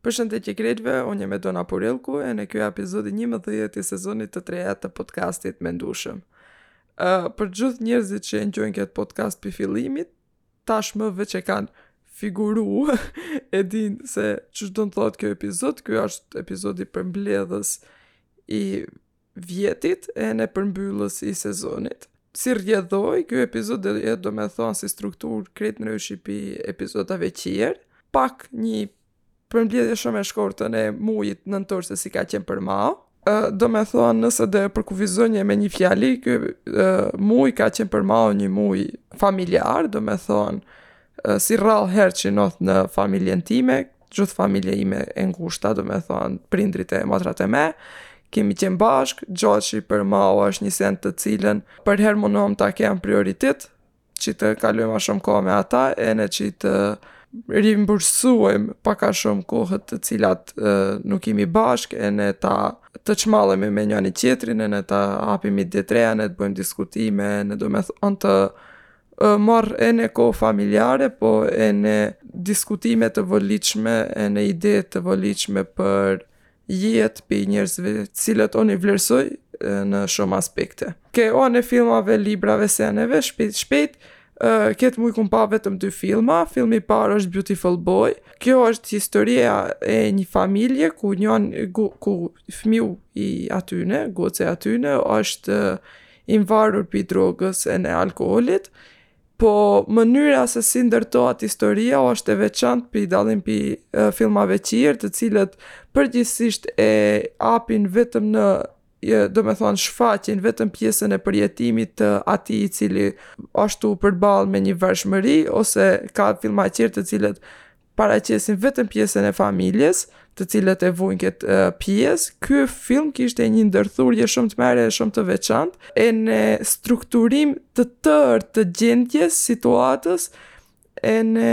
Përshëndetje krejtve, unë jam Edona Purelku ene ky o epizodi 11 i sezonit të treja të podcastit Mendushëm. Uh, për gjithë njerëzit që e ngjojnë këtë podcast pi fillimit, tashmë veç e kanë figuru, e dinë se ç'do të thotë ky epizod, ky është epizodi përmbledhës i vjetit ene përmbyllës i sezonit si rrjedhojë ky epizod do jetë do me thonë si strukturë krejt ndryshe pi epizodave qerë pak një përmbledhje shumë e shkurtën e mujit nëntor se si ka qenë për ma. Do me thonë nëse do e përkufizonja me një fjali, ky muj ka qenë për ma një muj familjar, do me thonë si rrallë herë që ndodh në familjen time, gjithë familja ime e ngushtë, do me thonë, prindrit e motrat e mia, kemi qenë bashkë, gjo që për ma o është një sen të cilën, përherë munohem ta kem prioritet, që të kalojmë sa ma shumë kohë me ata, ene që të rimbursojmë pak a shumë kohët të cilat e, nuk jemi bashkë, ene të çmallemi me njëni-qetrin, ene të hapim ide të reja, ene të bëjmë diskutime, ene do me thonë të marr ene kohë familjare, po ene diskutime të volitshme, ene ide të volitshme për jetë pi njerëzve cilët unë i vlerësoj në shumë aspekte. Ke ana e filmave, librave, seneve, shpejt, shpejt, këtë muj kom pa vetëm dy filma, filmi i parë është Beautiful Boy, kjo është historia e një familje ku njën, ku fmiu i atyne, goci atyne, është i varur pi drogës ene alkoholit, po mënyra se si ndërtohet historia është e veçantë pi dallim pi filmave tjerë, të cilët përgjithësisht e apin vetëm një do me thonë shfaqin vetëm pjesën e përjetimit të atij i cili asht tu u përballë me një varshmëri ose ka filma tjerë të cilët paraqesin vetëm pjesën e familjes, të cilët e vujnë këtë uh, pjesë. Ky film kishte një ndërthurje shumë të mirë e shumë të veçantë, ene strukturim të tërë të gjendjes, situatës, ene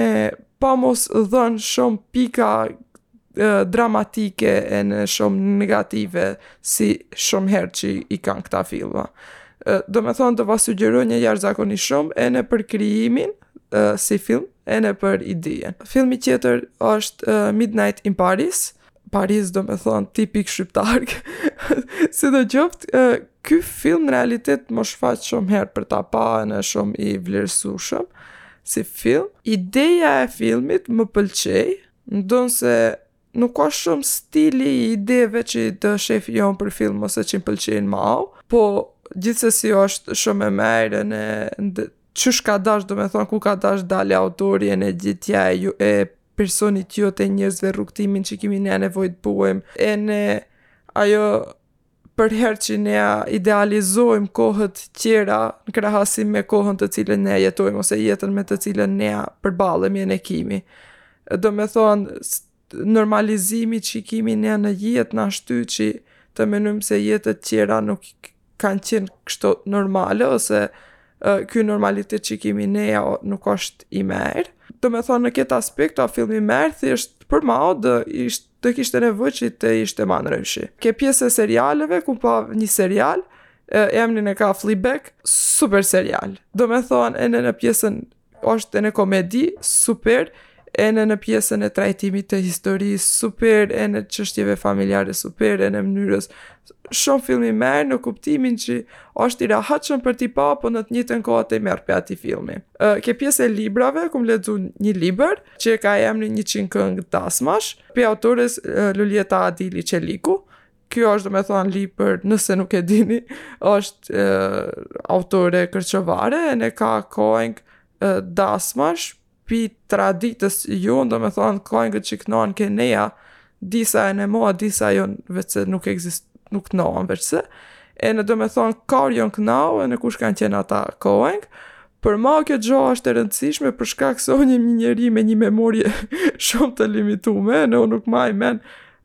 pa mos dhënë shumë pika uh, dramatike ene shumë negative, si shumë herë që i kanë këta filma. Uh, do me thonë t'va sugjeronja jashtëzakonisht shumë, ene për krijimin, si film ene për idenë. Filmi tjetër është uh, Midnight in Paris, Paris do me thonë tipik shqiptar, sido qoftë, uh, ky film në realitet m'o shfaq shumë herë për ta pa ene shumë i vlerësushëm, si film. Ideja e filmit më pëlqej, ndonëse Nuk osht shumë stili i ideve që i do shefi jonë për film ose që më pëlqejnë mau, po gjithsesi osht shumë e mejre ene qysh ka dash do me thonë ku ka dash dalë autori ene nxitja e ju e personit jo të njerzve rrugëtimin që kimi ne nevojë të bojmë ene ajo përherë që ne idealizojmë kohët tjera në krahasim me kohën të cilën ne jetojmë ose jetën me të cilën ne përballemi ene kimi. Do me thonë, normalizimi që i kimi ne në jetë në ashtu që të menojmë se jetët tjera nuk kanë qenë kështu normale ose ky normalitet që i kimi ne ja nuk është i mejrë. Do me thonë, në këtë aspekt, a film i mejrë, thjesht për mau do ishte Do kishte nevojë që të ishte ma ndryshe. Ke pjesë e serialeve, kum pa një serial, e, emnin e ka Fleabag, super serial. Do me thonë, ene në pjesën, është ene komedi, super, ene në pjesën e trajtimit të historisë, super, ene çështjeve familjare, super, ene mënyrës, shumë film i mejrë në kuptimin që është i rahatshëm për t'i pa, po në të njëjtën kohë të merr për atë filmi. Ë ke pjesë e librave, kum lexu një libër, që e ka emrin 100 këngë dasmash, pi autores Luljeta Adili Çeliku. Kjo është, do me thonë, libër, nëse nuk e dini, është e, autore kërçovare, ene ka koeng dasmash, pi traditës jonë, do me thonë, koengët që kënohen ke neja, disa ene moa, disa jo, veç se nuk eksist, nuk knohen, veç se, ene do me thonë, kar jon kënau, ene kush kanë qenë ata koeng, Për mau kjo gjë është e rëndësishme për shkak se unë jam një njeri me një memorie shumë të limituar, ene unë nuk maj men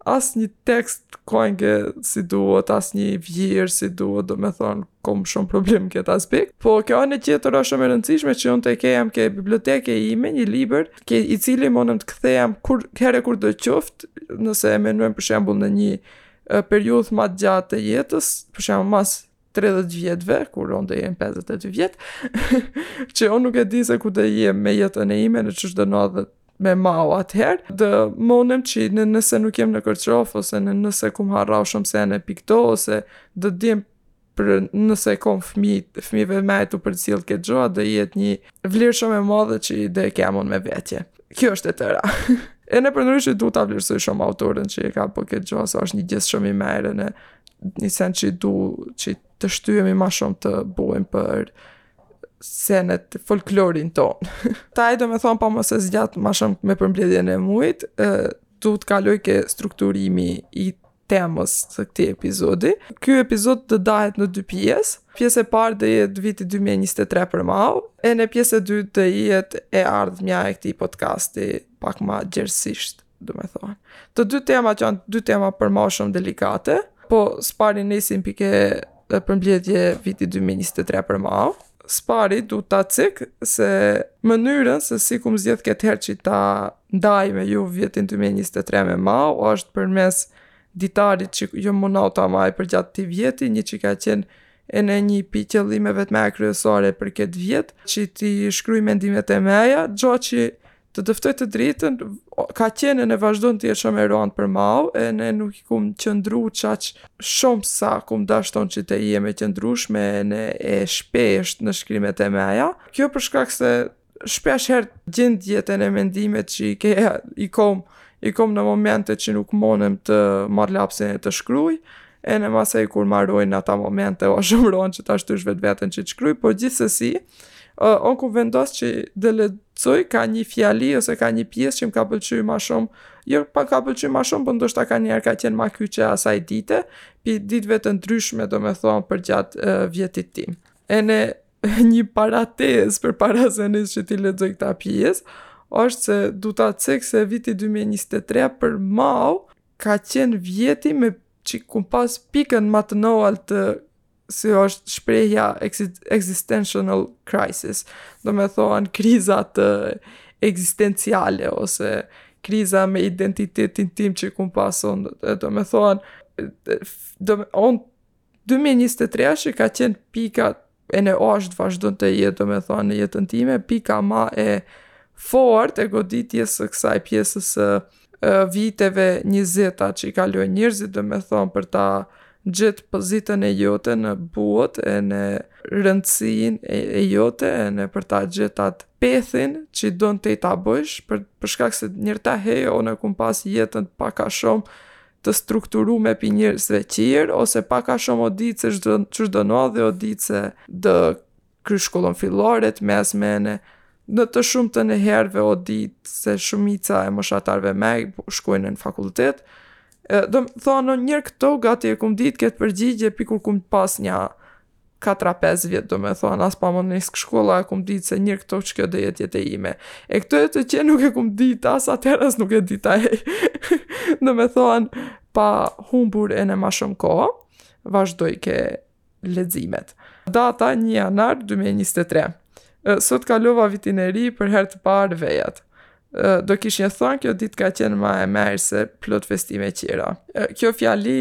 as një tekst koenge si duhet, as një vjershë si duhet, do me thonë, kom shumë problem në këtë aspekt, po kjo anë tjetër është shumë e rëndësishme që unë të kejem ke biblioteka ime një libër, ke i cili munem të kthejem kur, kere kurdo qoftë, nëse e menuem për shembul në një periudhë ma gjatë të jetës, për shembul mas 30 vjetëve, kur unë do jem 58 vjetë, që unë nuk e di se ku do jem me jetën e ime ene qysh do ndodhe me mau atëherë, do monem që ene nëse nuk jem në Kërçovë, ose ene nëse kum harra shumë sene pi kto, ose dhe dim për nëse kom fmi, fmive me e të përcjell këtë gjoa, do jetë një vlerë shumë e madhe që do e kem unë me vetje. Kjo është e tëra. ene përnëri që du të vlerësoj shumë autoren që e ka bo këtë gjoa, se është një gjë shumë e mejre ene një sen që du që të shtyhemi ma shumë të bojmë për senet folklorin ton. Ta e do me thonë pa mos e zgjatë ma shumë me përmbledhjen e mujt, du të kaloj ke strukturimi i temës të këti epizodi. Ky epizod do dahet në dy pjesë. Pjesa e parë do jetë viti 2023 për mau, ene pjesa e dytë do jetë e ardhmja e këti podcasti pak ma gjersisht. domethonë. Të dy temat janë dy tema për mau shumë delikate, po s'pari nisim pi ke dhe përmbledhje viti 2023 për mau. S'pari du të cek se mënyrën se si kum zgjedhë këtë herë që ta ndaj me ju vitin 2023 me ma, o është përmes ditarit që jom munu ta maj përgjatë këti vjeti, një që ka qenë ene një pi qëllimeve të me kryesore për këtë vjet, që t'i shkruj mendimet e meja, gjo që Të dëftoj të drejtën, ka qenë ene vazhdon të jetë shumë e rëndë për mau, ene nuk i kum qëndru çaq shumë sa kum dasht on që të jem e qëndrushme ene e shpeshtë në shkrimet e meja. Kjo për shkak se shpeshherë gjendjet ene mendimet që i ke i kom i kom në momente që nuk munem të marr lapsin e të shkruaj ene masë e kur marojnë ata momente o shumë ronë që ta shtysh vetveten që të shkruaj po gjithsesi Unë kum vendos që t'ju lexoj ka një fjali ose ka një pjesë që më ka pëlqy ma shumë, jo më ka pëlqy ma shumë, por po ndoshta kanjherë ka qenë ma kyçe e asaj dite, pi ditve të ndryshme domethonë përgjatë uh, vjetit tim. Ene një parantezë përpara se nis që t'i lexoj këta pjesë, është se du ta cek se viti 2023 për mau ka qenë vjeti me që kum pas pikën ma të noaltë si është shprehja existential crisis, domethonë krizat ekzistenciale, ose kriza me identitetin tim që kum pas on, domethonë, do me, on, 2023 është që ka qenë pika, ene është vazhdon të jetë, domethonë, në jetën time, pika ma e fort e goditjes së kësaj pjesës së viteve njëzeta që i kalojnë njerzit domethonë për ta gjet pozitën e jote në botë ene rëndsinë e jote ene për ta gjet atë pathin që don tej ta bësh për për shkak se njer tahej un e kum pas jetën pak a shumë të strukturume pi njerzve tjer ose pak a shumë o dit se ç'do ç'do nodhe o dit se do Kryj shkollën fillore të mesme ene në të shumtën e herëve o dit se shumica e moshatarëve të mi shkojnë në fakultet. Domethonë njer këtu gati e kum ditë këtë përgjigje pi kur kum pas nja katër pesë vjet domethonë as pa më nis shkolla e kum ditë se njer këtu çka do jetë jeta ime. E këtu e tutje nuk e kum ditë as atëherë as nuk e di ta. Domethonë pa humbur ene ma shumë kohë vazhdoj ke leximet. Data, një janar dy mijë e njëzet e tre. Sot kalova vitin e ri për herë të parë vejat. Do kishnja thonë kjo ditë ka qenë ma e merë se plot festime qera. Kjo fjali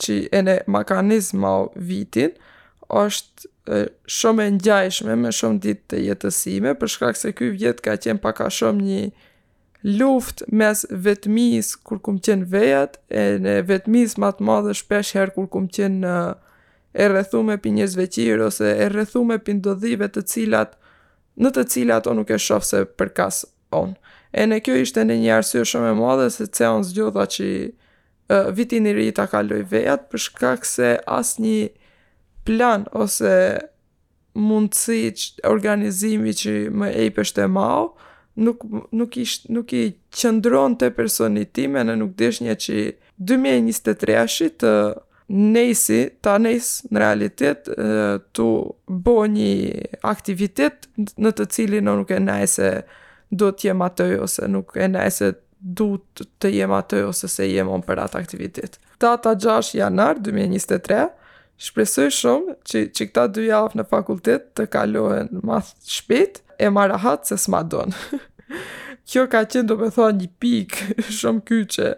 që ene ma ka nis mau vitin, është shumë e ngjajshme me shumë ditë të jetës ime, për shkak se ky vjet ka qenë pak a shumë një Luftë mes vetmisë kur kum qenë vejat ene vetmisë ma të madhe shpesh herë kur kum qenë e rrethume pi njerzve qirë ose e rrethume pi ndodhive të cilat në të cilat unë nuk e shoh se përkas unë. Ene kjo ishte ene nji arsye shumë e madhe se pse unë zgjodha qi vitin i ri ta kaloj vejat për shkak se asnji plan ose mundësi organizimi që më ejpeshte mau, nuk, nuk, ish, nuk i qëndronte personit tim ene nuk deshnja që 2023-shi të nejsi, ta nejs në realitet, tu bo një aktivitet në të cilin on nuk e nej se do t'jem aty, ose nuk e nej se të du të jem aty ose se jem on për atë aktivitet. Data 6 janar 2023, shpresoj shumë që, që këta dy javë në fakultet të kalohen ma shpet e ma rahat se s'ma don. Kjo ka qenë do me thonë një pikë shumë kyçe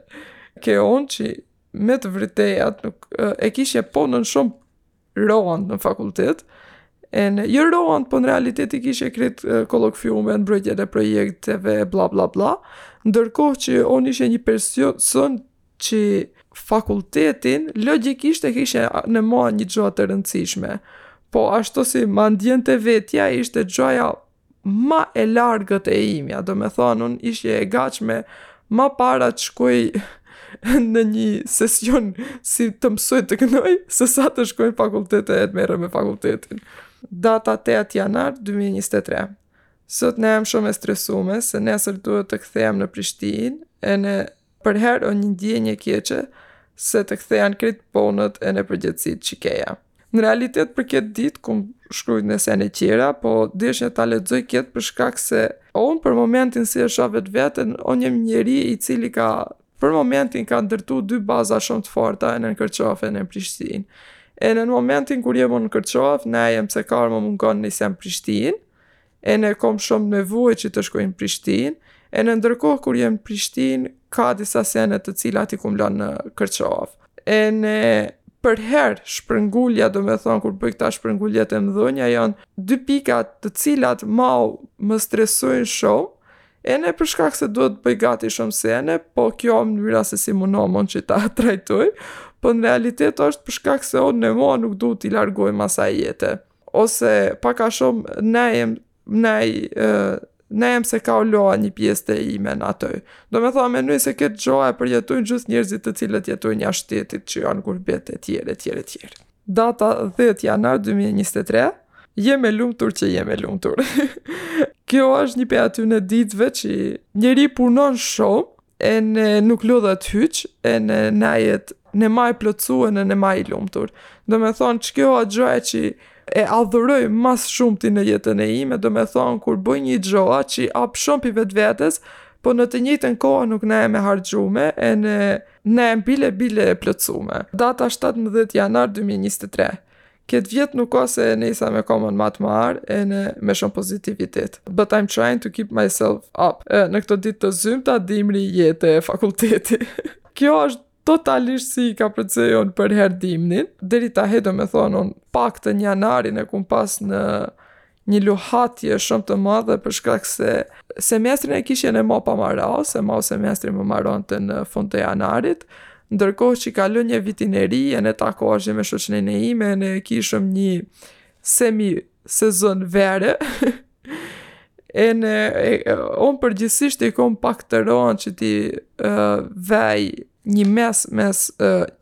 ke on që me të vërtejat nuk e kishe ponën shumë rohën në fakultet, ene jo rohën, po në realitet i kishe krejt kolokfiume, mbrojtjen e projekteve, bla bla bla, ndërkohë që unë ishe një person që fakultetin, logikisht e kishe ene ma një gjo të rëndësishme, po ashtu si mendjen te vetja, ishte gjoja ma e largët e imja, do me thonë, unë ishe e gatshme ma para të shkoj në një sesion si të mësoj të kënoj, se sa të shkoj në fakultet e të merrem me fakultetin. Data 8 janar 2023. Sot ne jam shumë e stresume, se nesër duhet të kthehem në Prishtinë, ene Përherë o një ndjenjë e keqe se të kthejan krejt ponët ene përgjegjësitë që keja. Në realitet për këtë ditë kum shkrujt ene sene qera, po deshja ta lexoj këtë për shkak se unë për momentin si e shoh vetveten, on jem njeri i cili ka për momentin ka ndërtu dy baza shumë të forta ene n'Kërçovë ene n'Prishtinë. Ene n'momentin kur jem unë në Kërçovë, nejem se ka më mungon nji sen n'Prishtinë, ene kom shumë nevojë që të shkoj në Prishtinë, ene ndërkohë kur jem në Prishtinë, ka disa sene të cilat i kum lënë në Kërçovë. Ene përherë shpërngulja, do me thonë, kur bëj këta shpërnguljet e mdhënja, janë dy pikat të cilat mau më stresojnë shumë, ene për shkak se duhet bëj gati shumë sene, po kjo o mënyra se si munom on që ta trajtoj, po në realitet është për shkak se unë ene ma nuk du t'i largom asaj jete. ose pak a shumë najem, na, najem se ka loa një pjesë teme në atë. Domethonë menoj se këtë gjoa e përjetojnë gjithë njerëzit të cilët jetojnë jashtë shtetit që janë gurbet e tjera, e tjera, e tjera. Data 10 janar 2023, jem e lumtur që jem e lumtur. Kjo është një prej atyne ditëve që njeri punon shumë, ene nuk lodhet hiç, ene najet ene ma i plotësu ene ene ma i lumtur. Domethonë që kjo a gjoja që e adhuroj ma së shumti në jetën e ime, domethonë kur boj një gjoa që ap shumë pi vetvetes, po në të njëjtën kohë nuk najem e harxhume ene najem bile bile e plotësume. Data 17 janar 2023. Këtë vjet nuk o se e nisa me komën ma të marë ene me shumë pozitivitet. But I'm trying to keep myself up. E, në këto ditë të zymta dimri, jete e fakulteti. Kjo është totalisht si e kam përjetu përherë dimnin. Deri tani domethonë unë paktën janarin e kum pas në një luhatje shumë të madhe për shkak se semestrin e kisha ene ma pa maru, se ma ose semestri më maronte në fund të janarit, ndërkohë që e kalonja vitin e ri, ene takohesha me shoqninë e ime, ene kishëm një semi sezon vere, ene, e, unë përgjithsisht e kom pak të ronë që t'i uh, vej Një mes mes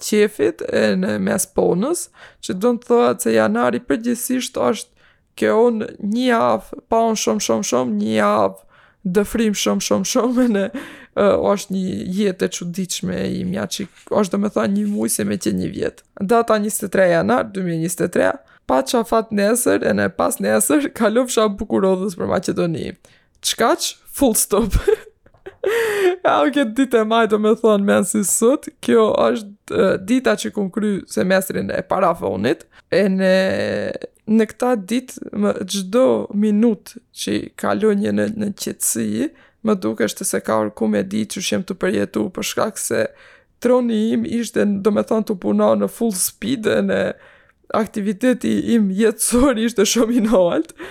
qefit ene mes punës, që do të thotë se janari përgjithësisht është kon një javë punë shumë shumë shumë një javë dëfrim shumë shumë shumë ene është një jetë e çuditshme e imja që është domethënë një muaj si me qenë një vjet. Data 23 janar 2023, paça fat nesër ene pasnesër kalofsha bukur udhës për Maqedoni. Kaq. Full stop. Au, këtë ditë e maj domethonë n'men si sot, kjo është dita që kum kry semestrin e parafunit, ene, në këta ditë më çdo minutë që kalonja në, në qetësi, më dukeshte se ka orë ku me di që shemë të përjetu, për shkak se truni im ishte, domethonë, tu punu në full speed, ene aktiviteti im jetësor ishte shumë i naltë,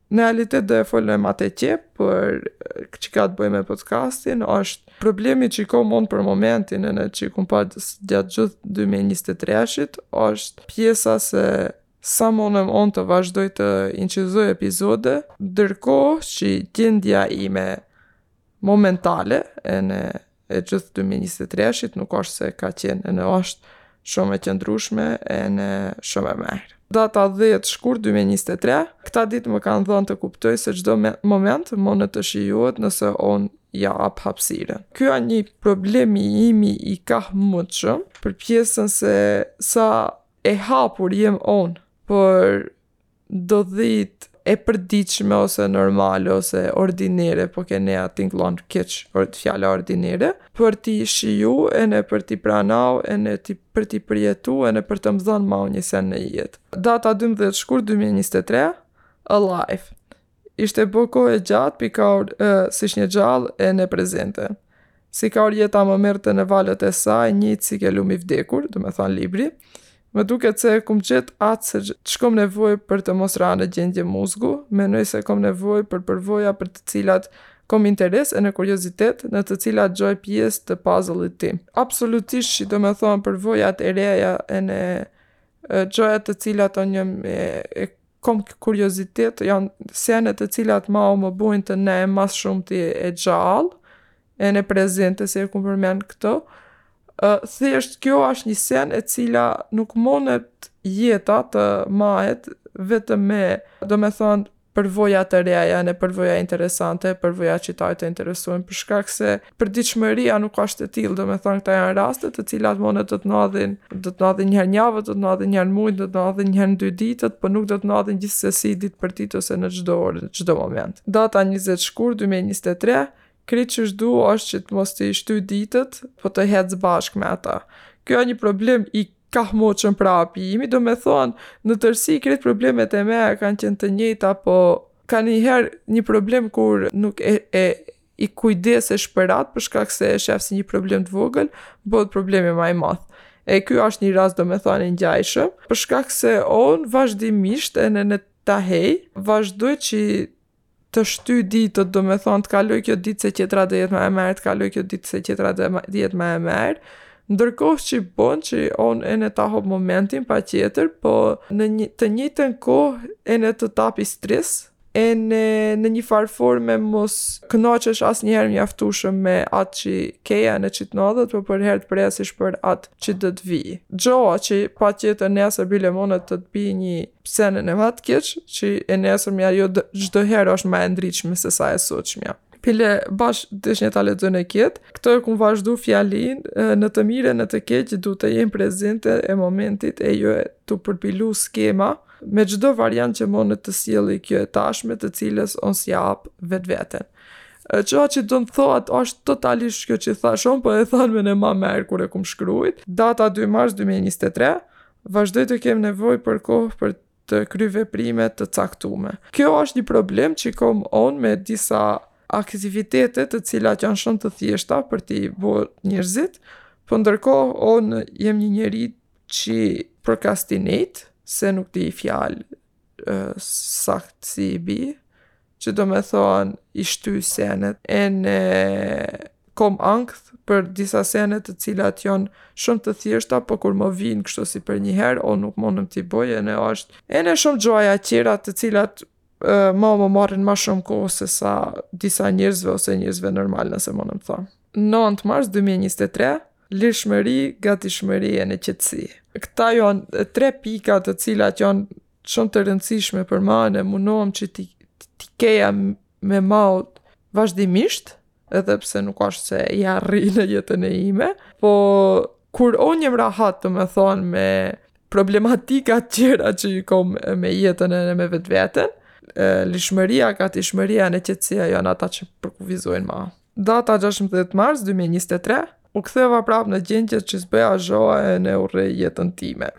Në realitet do e folëm ma tepër që ka të bëjë me podcastin, është problemi që e kom unë për momentin ene që e kum pas gjatë gjithë 2023-shit, është pjesa se sa munëm unë të vazhdoj të inçizoj epizode, ndërkohë që gjendja ime momentale ene e gjithë dy mijë e njëzet e treshit nuk është se ka qenë ene është shumë e qëndrushme ene shumë e mirë. Data 10 shkurt 2023, këta ditë më kanë dhënë të kuptoj se çdo moment mun të shijohet nëse unë ja ap hapësirën. Ky është një problem i imi i kahmotshëm për pjesën se sa e hapur jem unë për do dit e përditshme ose normale ose ordinere, po ke nea tingllon keq për të fjala ordinere, për t'i shiju ene për t'i pranau ene t'i, për t'i përjetu ene për të më dhon mau një sen në jetë. Data 12 shkurt 2023, Alive. Ishte bo kohë e gjatë pi kaur ë s'ish ni gjall ene prezente. Sikaur jeta më merrte në valët e saj njëjtë si ke lum i vdekur, do me thanë libri. Më duket se e kom gjet atë se ç'kom nevojë për të mos ra në gjendje muzgu, menoj se kom nevojë për përvoja për të cilat kom interes ene kuriozitet, në të cilat gjoj pjesë të puzzle-it tim. Absolutisht që do me thanë përvojat e reja ene gjojat të cilat unë jom e kom kuriozitet jan sene të cilat mau më bojn të nem mas shumti e gjall ene prezente se e kom përmen ktu ë thjesht kjo asht nji sen e cila nuk munet jeta të mahet vetëm me do me than përvoja të reja ene përvoja interesante përvoja që ta të interesojn për shkak se Përditshmëria nuk është e tillë, domethënë këta janë raste të cilat mund të të ndodhin, do të ndodhin një herë javë, do të ndodhin një herë muaj, do të ndodhin një herë dy ditë, por nuk do të ndodhin gjithsesi ditë për ditë ose në çdo orë, në çdo moment. Data 20 shkurt 2023, krejt çish du është që të mos t'i shty ditët, po të ecë bashkë me ata. Kjo është një problem i kahmotshëm prap i imi, do me thonë, në tërsi krejt problemet e mi kanë qenë të njëjta, po ka njëherë një problem kur nuk e, e i kujdesesh për atë për shkak se e shef si një problem të vogël, bëhet problemi ma i madh. E ky është një rast domethënë i ngjajshëm, për shkak se on vazhdimisht ene në tahej, vazhdoj që të shty ditët, do me thonë të kaloj kjo ditë se tjetra do jetë ma e merë, të kaloj kjo ditë se tjetra do jetë ma e merë, ndërkohë që i bon që ene ta hup momentin patjetër, po në një, të njëtën kohë ene të ta api stres, ene në njëfarë forme mos kënaqesh asnjëherë mjaftueshëm me atë që ke a në që të ndodhet, po për herë të presish për atë që do të vijë. Gjoa që patjetër nesër bile munet të të bije një sen ene ma të keq, që e nesërmja jo çdo herë është ma e ndritshme sesa e sotshmja. Bile bash dësh një talet dhe në kjetë, këtu e kom vazhdu fjalin, në të mirë, në të keq, du të jem prezente e momentit e jo e të përpilu skema, Me çdo variant që mundet të sjelli kjo e tashme të cilës unë s'i jap vetveten. Çka që do të thotë është totalisht kjo që thash unë, po e thanë ene ma merë kur e kom shkrujt. Data 2 mars 2023, vazhdoj të kem nevoj për kohë për të kry veprime të caktume. Kjo është një problem që kom onë me disa aktivitete të cilat janë shumë të thjeshta për t'i bërë njërzit, po ndërkohë onë jem një njeri Që procrastinate, se nuk di fjalë uh, sakt si i bi, që domethonë i shty senet, ene kom ankth për disa sene të cilat janë shumë të thjeshta, po kur më vinë kështu si për një herë, o nuk mundëm t'i boj, ene është, ene shumë gjoja tjera të cilat uh, ma më marrin ma shumë kohë se sa disa njërzve ose njërzve normal nëse mundëm thonë. nëntë mars dy mijë e njëzet e tre lirshmëri gatishmëri ene qetësi këta janë tre pika të cilat janë shumë të rëndësishme për mau ene munohem që t'i, t'i keja me mau vazhdimisht edhe pse nuk është se i arri në jetën e ime po kur unë jem rahat domethonë me problematika tjera që i kom me jetën e me vetveten lirshmëria, gatishmëria ene qetësia janë ata që përkufizojnë mau Data gjashtëmbëdhjetë mars dy mijë e njëzet e tre, u ktheva prapë në gjendje që s'bëja zhoa ene urrej jetën time.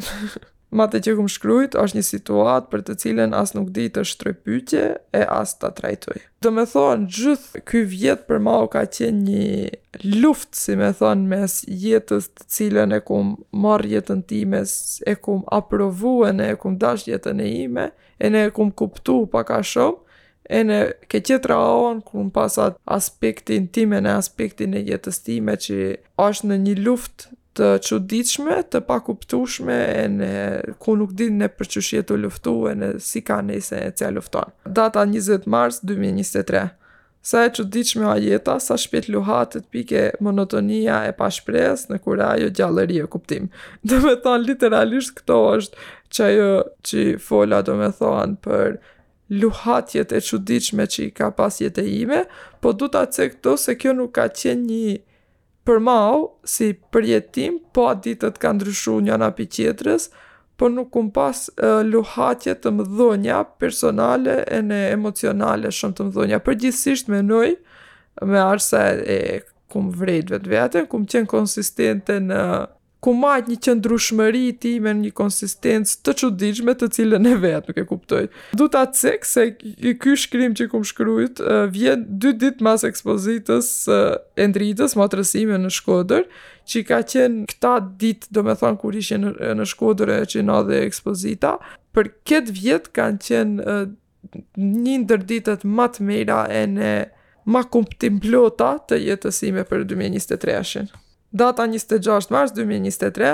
Ma tutje kum shkrujt është një situatë për të cilën as nuk di të shtroj pyetje e as ta trajtoj. Domethënë gjithë ky vjet për mau ka qenë një luftë, si me thonë, mes jetës të cilën e kum marrë jetën time, e kum aprovu ene e kum dash jetën e ime, ene e kum kuptu pak a shumë, Ene ke tjetra anë, kum pas atë aspektin time në aspektin e jetës time që është në një luftë të çuditshme, të pakuptushme, ene ku nuk din ene për çish je tu luftu, ene si ka nese e cja lufton. Data 20 mars 2023 Sa e çuditshme a jeta, sa shpejt luhatet pi ke monotonia e pashpresë ene kur ajo gjallëri e kuptim. Domethonë, literalisht këto është që ajo që fola domethonë për luhatjet e çuditshme që i ka pas jeta ime, po du ta cek këtu se kjo nuk ka qenë një për mau si përjetim, po ditët kanë ndryshu njona pi tjetrës, po nuk kum pas luhatje të mëdhënja personale ene emocionale shumë të mëdhënja, përgjithsisht menoj me aq sa e kum vrejt vetveten, kum qenë konsistente ene kum majtë një qëndrushmëri time ene një konsistencë të çuditshme të cilën e vetë nuk e kuptoj. Du ta cek se ky shkrim që kum shkrujt vjen dy ditë mas ekspozitës e Ndritës motrës sime në Shkodër, që ka qenë këta ditë, domethonë, kur ishe në, në Shkodër e që në dhe ekspozita, për këtë vjetë kanë qenë një ndër ditët ma të mira ene ma kuptimplota të jetës sime për 2023-shin. Data 26 mars 2023,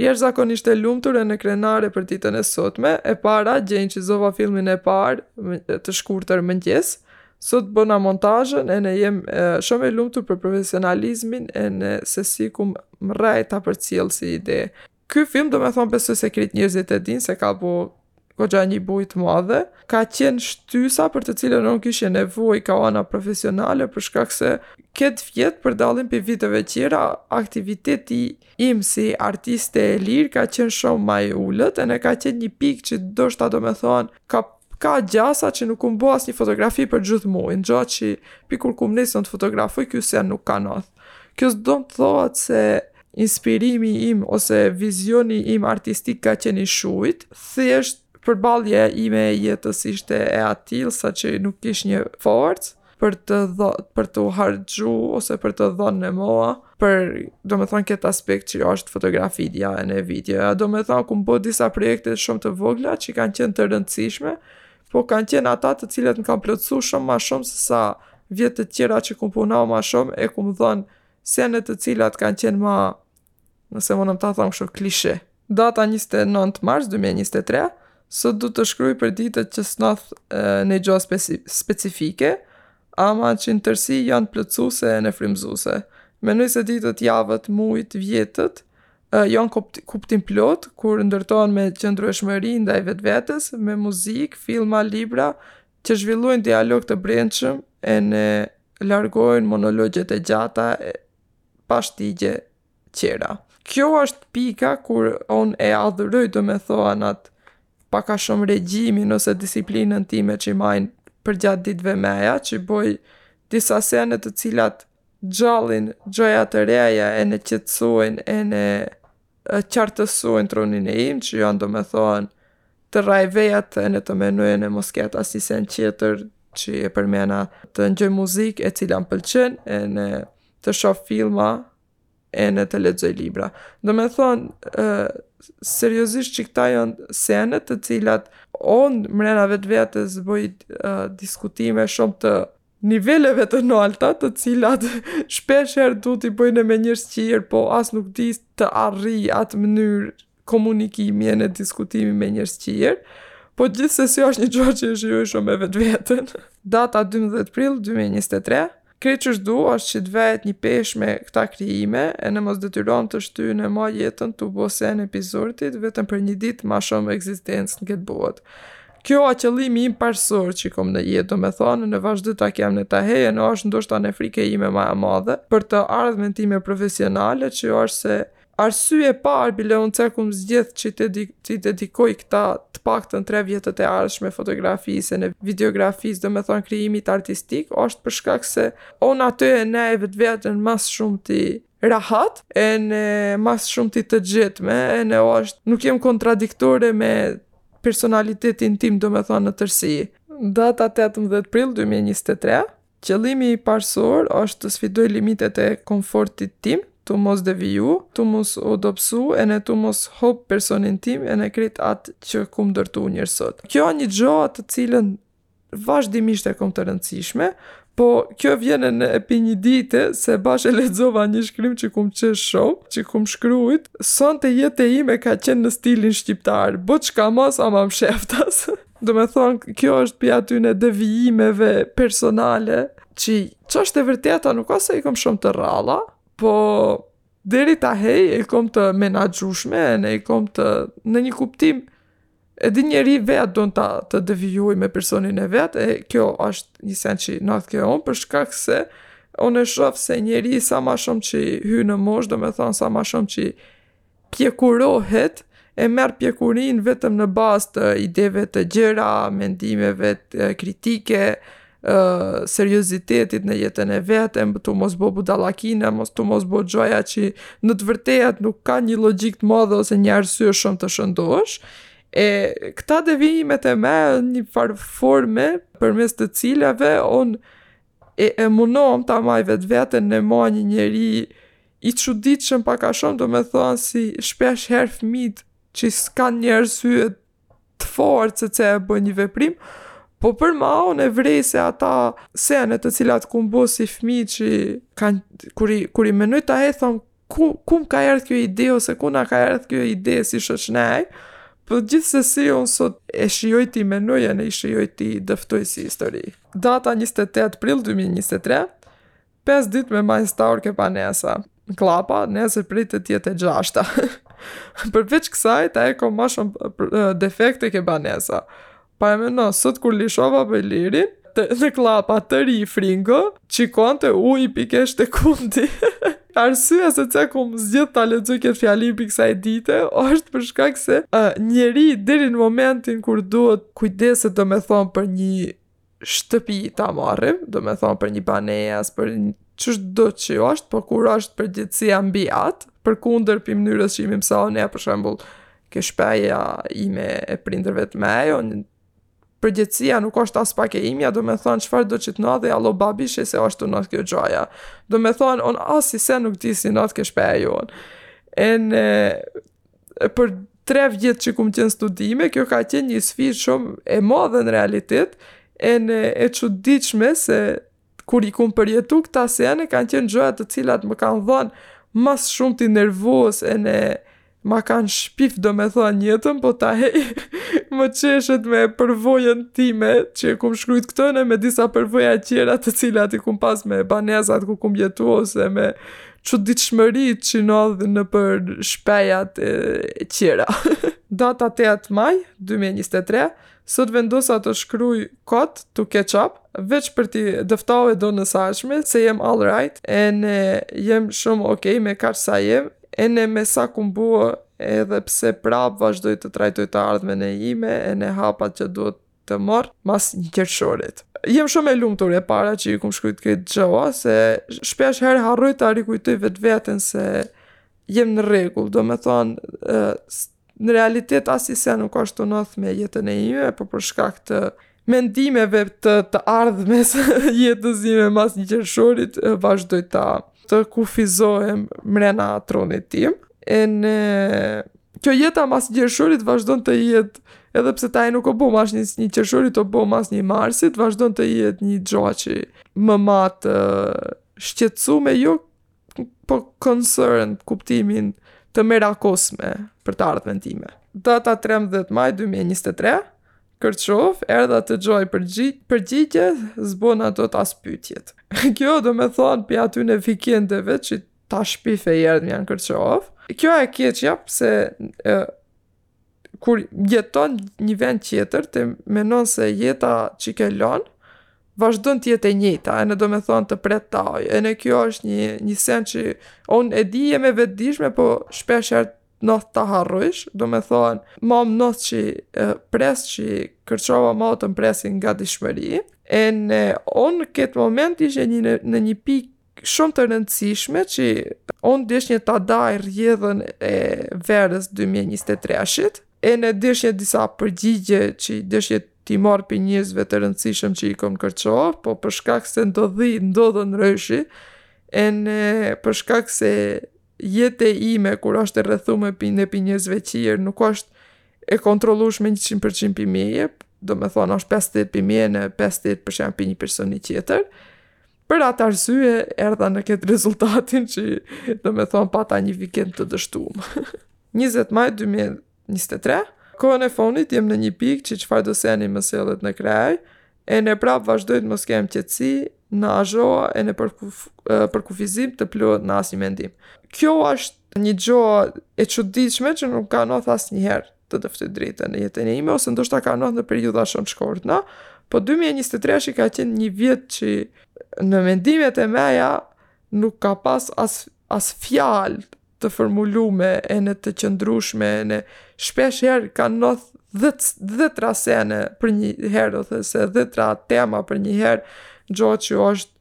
jashtëzakonisht e lumtur ene krenare për ditën e sotme, e para incizova filmin e parë të shkurtër Mëngjes, sot bona montazhën ene jem e, shumë e lumtur për profesionalizmin ene se si kum mrrejt ta përcjell si ide. Ky film, domethënë besoj se krejt njerëzit e dinë se ka bo goxha një bujë të madhe, ka qenë shtysa për të cilën unë kisha nevojë ka ana profesionale për shkak se këtë vjet për dallim prej viteve tjera aktiviteti im si artiste e lirë ka qenë shumë më i ulët ene ka qenë një pikë që do shta do me thonë ka ka gjasa që nuk kum bo as një fotografi për gjithë mujin, gjo që prej kur kum nisën të fotografoj, kjo sen nuk ka ndodhë. Kjo s'do të thotë se Inspirimi im ose vizioni im artistik ka qenë i shujt, thjesht përballja ime e jetës ishte e atillë sa që nuk kish një forcë për të dha, për të harxhu ose për të dhënën mua për do me thonë këtë aspekt që është fotografia ene video a do me thonë kum bë disa projekte shumë të vogla që kanë qenë të rëndësishme po kanë qenë ata të cilët më kanë plotësu shumë ma shumë se sa vjetë të tjera që kum punu ma shumë e kum dhënë sene të cilat kanë qenë ma, nëse mundem ta them kështu, klishe. Data njëzet e nëntë mars dy mijë e njëzet e tre, sot do të shkruaj për ditët që s'ndodh naj gjo speci, specifike, ama që në tërësi janë plotësuese e frymëzuese. Mendoj se ditët, javët, mujt, vjetët janë kupti, kuptimplotë kur ndërtohen me qëndrueshmëri ndaj vetvetes, me muzikë, filma, libra, Që zhvillojnë dialog të brendshëm ene largojnë monologjet e gjata e pa shtigje tjera. Kjo është pika kur unë e adhuroj do me thonë atë pak a shumë regjimin ose disiplinën time që i maj përgjatë ditëve mija që boj disa sene të cilat ngjallin gjona të reja ene qetsojnë ene e qartësojnë trunin e im, që janë do me thonë të rajvejat të në të menojnë e mos ketë asë sen qëtër që e përmena të ngjoj muzikë e cila më pëlqen ene të shof filma ene të lexoj libra. Do me thonë, seriozisht që këta janë senet të cilat unë mrena vetvetes boj diskutime shumë të niveleve të nalta të cilat shpesh herë du t'i bëj ene me njerëz tjerë po as nuk di të arrij atë mënyrë komunikimi ene diskutimi me njerëz tjerë po gjithsesi është një gjo që e shijoj shumë me vetveten data 12 prill 2023 Krejt që ç'du është që të vehet një peshë me këta krijime ene mos detyrohem të shtyj ma jetën tu bo sene prej zorit vetëm për një ditë ma shumë ekzistencë në këtë botë. Kjo a qëllimi im parësor që kom në jetë, do me thonë, në vazhdë ta kem në ta heje, ene është ndoshta një frikë e ime ma e madhe, për të ardhmen time profesionale, që është se arsye e parë bile unë që kum zgjidhë që të, di, t'i dedikoj këta të paktën tre vjetët e ardhshme fotografisë ene videografisë do me thonë krijimit artistik është për shkak se unë aty e ndjej vetveten ma së shumti rahat ene mas shumti të gjithme ene është nuk jem kontradiktore me personalitetin tim domethonë në tërsi. Data 18 prill 2023, qëllimi parësor është të sfidoj limitet e komfortit tim, tu mos deviju, tu mos u dobsu ene tu mos hup personin tim ene krejt atë që kum ndërtu njerë sot. Kjo një gjo të cilën Vazhdimisht e kom të rëndësishme, po kjo vjen ene pi një dite se bash e lexova një shkrim që kum qesh shumë, që kum shkrujt, sonte jeta ime ka qenë në stilin shqiptar, bo çka mos ama msheftas. Domethonë, kjo është pi atyne devijimeve personale, që ç'është e vërteta nuk ose i kom shumë të rralla, po deri tahej i kom të menaxhushme, ene i kom të në një kuptim, Edhe njeri vetë don ta devijojë me personin e vet e kjo është një send që ndodh kjo për shkak se unë e shoh se njeri sa ma shumë që hyn në moshë domethonë sa ma shumë që pjekurohet e merr pjekurinë vetëm në bazë të ideve të gjera mendimeve kritike seriozitetit në jetën e vet, tu mos bo budallakina, mos tu mos bo gjona që në të vërtetë nuk ka një logik të madhe ose një arsye shumë të shëndoshë. E këta devijimet e mia një farë forme përmes të cilave une, e munom ta maj vetveten ma një njeri i çuditshëm pak a shumë domethonë si shpeshherë fmijt që s'kan një arsye të fortë se çe e bojn një veprim, po prama unë e vrej se ata sene të cilat kum bo si fmi që kanë, kur i, kur i menoj tahe thom, ku, ku më ka erdh kjo ide, ose ku na ka erdh kjo ide si shoqni, po gjithsesi unë sot e shijoj t'i menoj ene i shijoj t'i dëftoj si histori. Data 28 prill 2023, Pesë ditë me majë staur ke banesa. Kllapa, nesër prej të tjetë e gjashta. Përveç kësaj, tahe ka ma shumë defekte ke banesa. Paramendo, sot kur lishova për lirin, të, në kllapa të ri fringo, që konte ujë, pikeshte kundi. Arsyeja se çe kum zgjidh ta lexoj këtë fjali pi kësaj dite është për shkak se uh, njeri deri në momentin kur duhet kujdeset domethënë për një shtëpi ta marrim, domethonë për një banesë, për një çdo që është, po kur është përgjegjësia mbi atë, përkundër mënyrës që jemi mësu ne, për shembul, ke shpija ime e prindërve të mi, ajo përgjegjësia nuk është aspak e imja, domethonë çfarëdo që të ndodhe, alo babi shi se ç'është tu ndodh kjo gjoja, domethonë, un as i se nuk di si ndodh ke shpija jon, ene, e për tre vjet që kum qenë studime, kjo ka qenë një sfidë shumë e madhe në realitet, ene e çuditshme se kur i kum përjetu këta sene kanë qenë gjërat të cilat më kanë dhënë ma shumë të nervoz ene ma kanë shpif domethonë jetën, po taj më qeshet me përvojën time që kum shkrujt këtu ene me disa përvoja tjera të cilat i kum pas me banezat ku kum jetu ose me çuditshmëritë që nodhin nëpër shpejat e tjera. Data tetë maj, dy mijë e njëzet e tre, Sot vendosa të shkruaj kot to catch up, veç për t'i dëftu Edonës ardhshme se jem all right ene jem shumë ok me kaq sa jem ene me sa kum bo edhe pse prapë vazhdoj të trajtoj të ardhmen e ime ene hapat që duhet të marr mas një qershorit. Jem shumë e lumtur e para që e kum shkrujt këtë gja, se shpesh herë harroj ta rikujtoj vetveten se jem në rregull, domethonë në realitet asi sen nuk ashtë tu nodh me jetën e ime, po për shkak të mendimeve të të ardhmes jetës ime mas një qershorit, vazhdoj ta të kufizohem mrena tronit tim, ene kjo jeta mas qershorit vazhdon të jetë, edhe pse taj nuk o bo mas një, një qershorit o bo mas një marsit, vazhdon të jetë një gjo qi më ma të shqetsume jo, po concern kuptimin të merakosme për të ardhmen time. Data 13 maj 2023, Kërçov, erdha të gjoj përgjigjet, s'bona dot as pytjet. Kjo domethonë pi atyne vikendeve që ta shpif erdhja në Kërçov. Kjo e keqja pse e, kur jeton një vend tjetër, ti menon se jeta që ke lonë, vazhdon të jetë e njëjta, ene domethonë të pret taj, ene kjo është një, një sen që unë e di e me vetëdishme, po shpeshherë nodh ta harrojsh, domethonë, ma m'nodh që pres që Kërçova ma të më presi në gadishmëri, ene unë këtë moment ishnja në, në një pikë shumë të rëndësishme që unë dishnja ta daj rjedhën e verës 2023-shit, ene dishnja disa përgjigje që dishnja t'i marr pi njerzve të rëndësishëm që i kom Kërçovë, po për shkak se ndodhi, ndodhën ndryshe, ene për shkak se jeta e ime kur është e rrethume pi ne pi njerzve tjerë nuk është e kontrollushme njëqind për qind pi meje domethonë është 50 pi meje ene 50 për shembull pi një personi tjetër për atë arsye erdha në këtë rezultatin që domethonë pata një vikend të dështum 20 maj 2000 23. Kohën e fundit jem në një pikë që çfarëdo seni më sillet në krye, ene prap vazhdoj të mos kem qetësi, në asgjo ene përkuf, përkufizim të plot në asnjë mendim. Kjo është një gjo e çuditshme që nuk ka ndodhur asnjëherë të të them të drejtën në jetën time ose ndoshta ka ndodhur në periudha shumë të shkurtra, po 2023-shi ka qenë një vit që në mendimet e meja nuk ka pas as as fjalë të formulume ene të qëndrushme ene shpeshherë ka ndodh dhetra sene për një herë ose dhetra tema për një herë gjo që është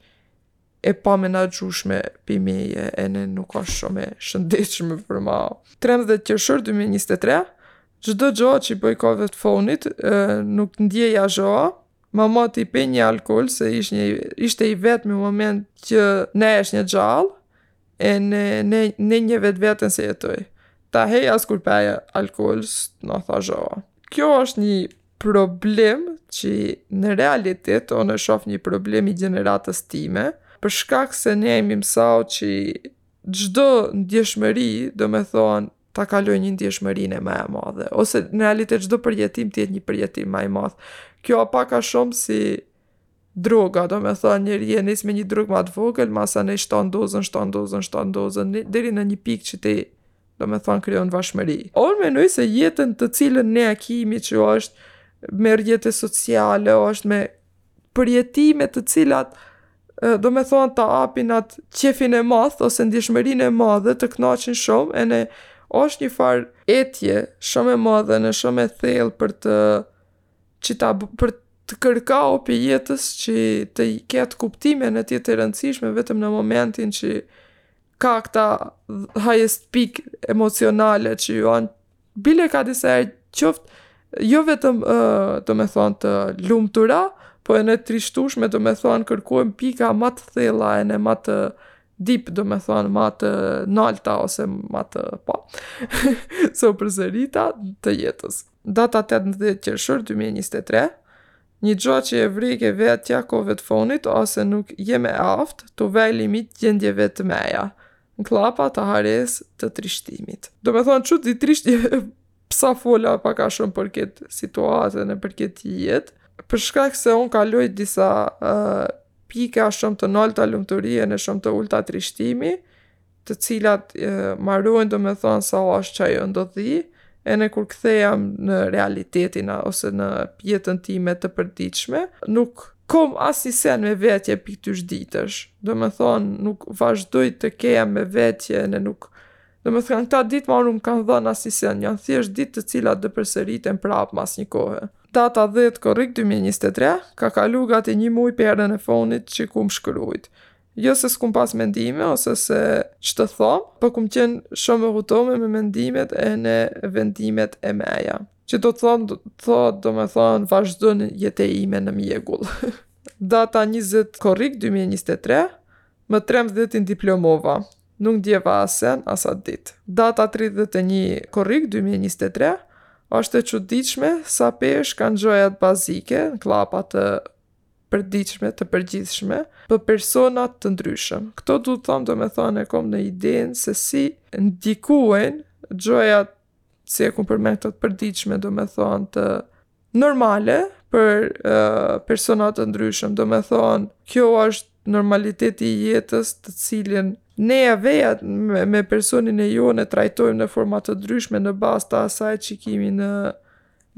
e pamenaxhushme pi meje ene nuk është shumë e shëndetshme për ma 13 qershor 2023 çdo gjo që boj kohëve t'fundit nuk ndjej asgjo Më ma ti pije alkool se ish një, ishte i vetmi moment që nihesha gjallë ene, ne, ne nij vetveten se jetoj. Tashi as kur pi alkool, s'na tha gjë. Kjo është një problem që në realitet unë e shof një problem i gjeneratës time, për shkak se ne jemi mësu që çdo ndjeshmëri, domethonë, ta kalojë një ndjeshmëri ma e madhe, ose në realitet çdo përjetim të jetë një përjetim më i madh. Kjo â pak a shumë si droga, domethonë njeri e nis me një drogë ma të vogël, masanej shton dozën, shton dozën, shton dozën, deri në një pikë që ti, domethonë, krijon varshmëri. Unë menoj se jetën të cilën ne e kimi që është me rrjete sociale, është me përjetime të cilat domethonë të apin atë qefin e madh ose ndjeshmërinë e madhe të knaqin shumë ene është një farë etje shumë e madhe ene shumë e thellë për të që ta për të kërku pi jetës që të ketë kuptim ene t'jetë e rëndësishme vetëm në momentin që ka kto highest peak emocionale që janë, bile ka disa herë qoftë, jo vetëm, uh, domethonë, të lumtura, po ene trishtushme, domethonë, kërkojmë pika ma të thella ene ma të deep, domethonë, ma të nalta ose ma të, pa, s'u përsërita të jetës. Data 18 qershor 2023, Nji gjo që e vrej te vetja kohve t'fundit â se nuk jem e aftë t'u vë limit gjendjeve të meja n'klapa të haresë të trishtimit. Domethonë çuditërisht pse fola pak a shumë për ket situatë e për ket jetë për shkak se un kaloj disa pika shumë të nalta lumturie ene shumë të ulta trishtimi, të cilat marojnë domethënë sa është që ajo ndodhi, ene kur kthehem në realitetin ose në jetën time të përditshme, nuk kom asnjë sen me vetje prej atyne ditësh. Domethënë, nuk vazhdoj të kem me vetje ene nuk... Domethënë, këto ditë mu nuk më kanë dhënë asnjë sen, janë thjesht ditë të cilat do përsëriten prapë mas një kohe. Data 10 korrik 2023, ka kalu gati një muj prej herën e funit që kum shkrujt. Jo se s'kum pas mendime ose se ç'të thom, po kum qen shumë e hutume me mendimet ene vendimet e meja. Që do të thotë, thotë domethënë vazhdon jeta ime në mjegull. Data njëzet korrik dy mijë e njëzet e tre, Më trembëdhjetin diplomova. Nuk ndjeva asen as atë ditë. Data tridhjetë e një korrik dy mijë e njëzet e tre, Osht e çuditshme sa peshë kanë gjojat bazike, në kllapa të përditshme, të përgjithshme, për persona të ndryshëm. Këtu du të thom, domethënë, e kom në idenë se si ndikuen gjojat, si e kom përmen të përditshme, domethënë, të normale për uh, persona të ndryshëm. Domethënë, kjo është normaliteti i jetës të cilin nea vetë me, me personin e jonë e trajtojmë në forma të ndryshme në bazë të asaj që kimi në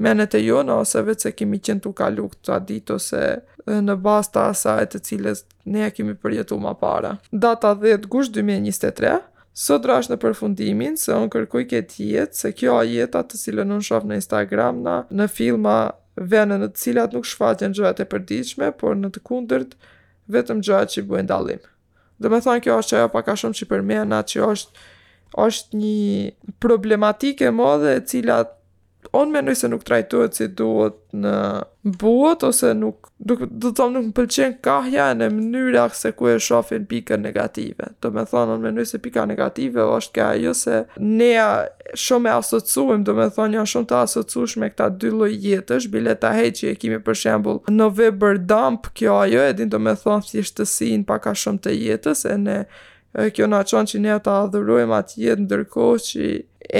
menet e jona ose vetë se kemi qenë tu kalu këta ditë ose në bazë të asaj të cilës nea kemi përjetu ma para. Data dhjetë gusht dy mijë e njëzet e tre, Sot rash në përfundimin se unë kërkuj ketë jetë se kjo a jeta të cilën unë shof në Instagram ene në filma vene në të cilat nuk shfaqen gjojat e përditshme por në të kundërt vetëm gjojat që i bojn dallim. Domethënë kjo është që ajo pak a shumë që përmena që është, është një problematikë e modhe e cila un menoj se nuk trajtohet si duhet në botë, ose nuk, do të thotë nuk më pëlqen kahja ene mënyra se ku e shofin pikën negative. Domethënë un menoj se pika negative është ka ajo se nea Shumë e asociojmë, domethënë janë shumë të asociume këta dy lloj jetësh, bile tani që e kemi për shembull November dump kjo ajo, e din domethënë thjeshtësinë pak a shumë të jetës, ene kjo na çon që ne ta adhurojmë atë jetë ndërkohë që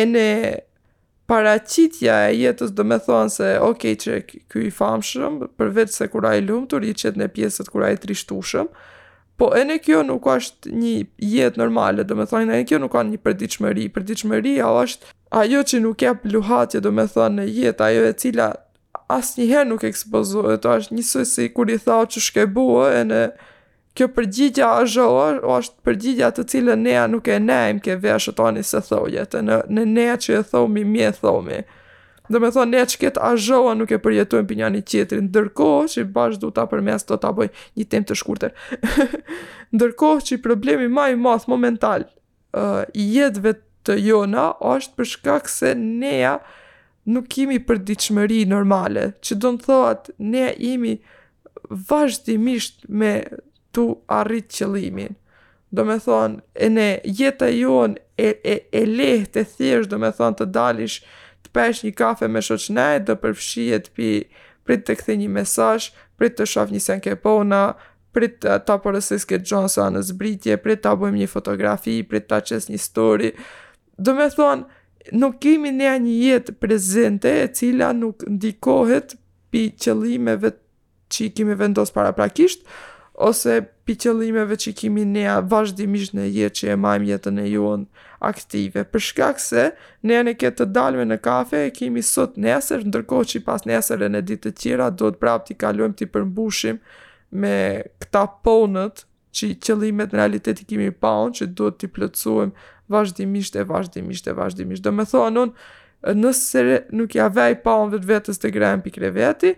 ene paraqitja e jetës domethënë se ok qeky i famshëm përveç se kur a i lumtur i qet ene pjesët kur a i trishtushëm Po ene kjo nuk është një jetë normale, domethënë, ene kjo nuk a një përditshmëri, përditshmëria është ajo që nuk jep luhatje, domethënë, në jetë, ajo e cila asnjëherë nuk ekspozohet, është njësoj sikur i thua ça ke bo, ene kjo përgjigja asgjo, është përgjigja të cilën nea nuk e nijmë ke veshët ani se thohet, ene, në nea që e thomi, mi e thomi. Domethonë, ne që këtë gjoa nuk e përjetojmë pi njani tjetrit, ndërkohë që bash du ta përmes do ta bëj një temë të shkurtër. ndërkohë që problemi ma i madh momental uh, i jetëve të jona është për shkak se neja nuk kemi përditshmëri normale, që do të thotë ne jimi vazhdimisht me tu arrit qëllimin domethënë ene jeta jonë e e e lehtë e thjeshtë domethënë të dalish të pesh një kafe me shoqnajt do përfshihet pi prit të kthej një mesazh prit të shof një sen ke pona prit ta ta porosis këtë gjo se a në zbritje prit ta bëjmë një fotografi prit ta qes një stori domethënë nuk kemi ne një jetë prezente e cila nuk ndikohet pi qëllimeve që i kemi vendos paraprakisht, ose pi qëllimeve që kemi ne vazhdimisht në jetë që e majmë jetën e jonë aktive. Për shkak se ne ene këtë të dalme në kafe e kemi sot nesër, ndërkohë që pasnesër ene ditët tjera duhet prapë t'i kalojmë t'i përmbushim me këta ponët që qëllimet në realitet i kemi paun, që duhet t'i plotësojmë vazhdimisht e vazhdimisht e vazhdimisht. Domethonë unë, nëse nuk ja vej paun vetvetes të grem pi kreveti,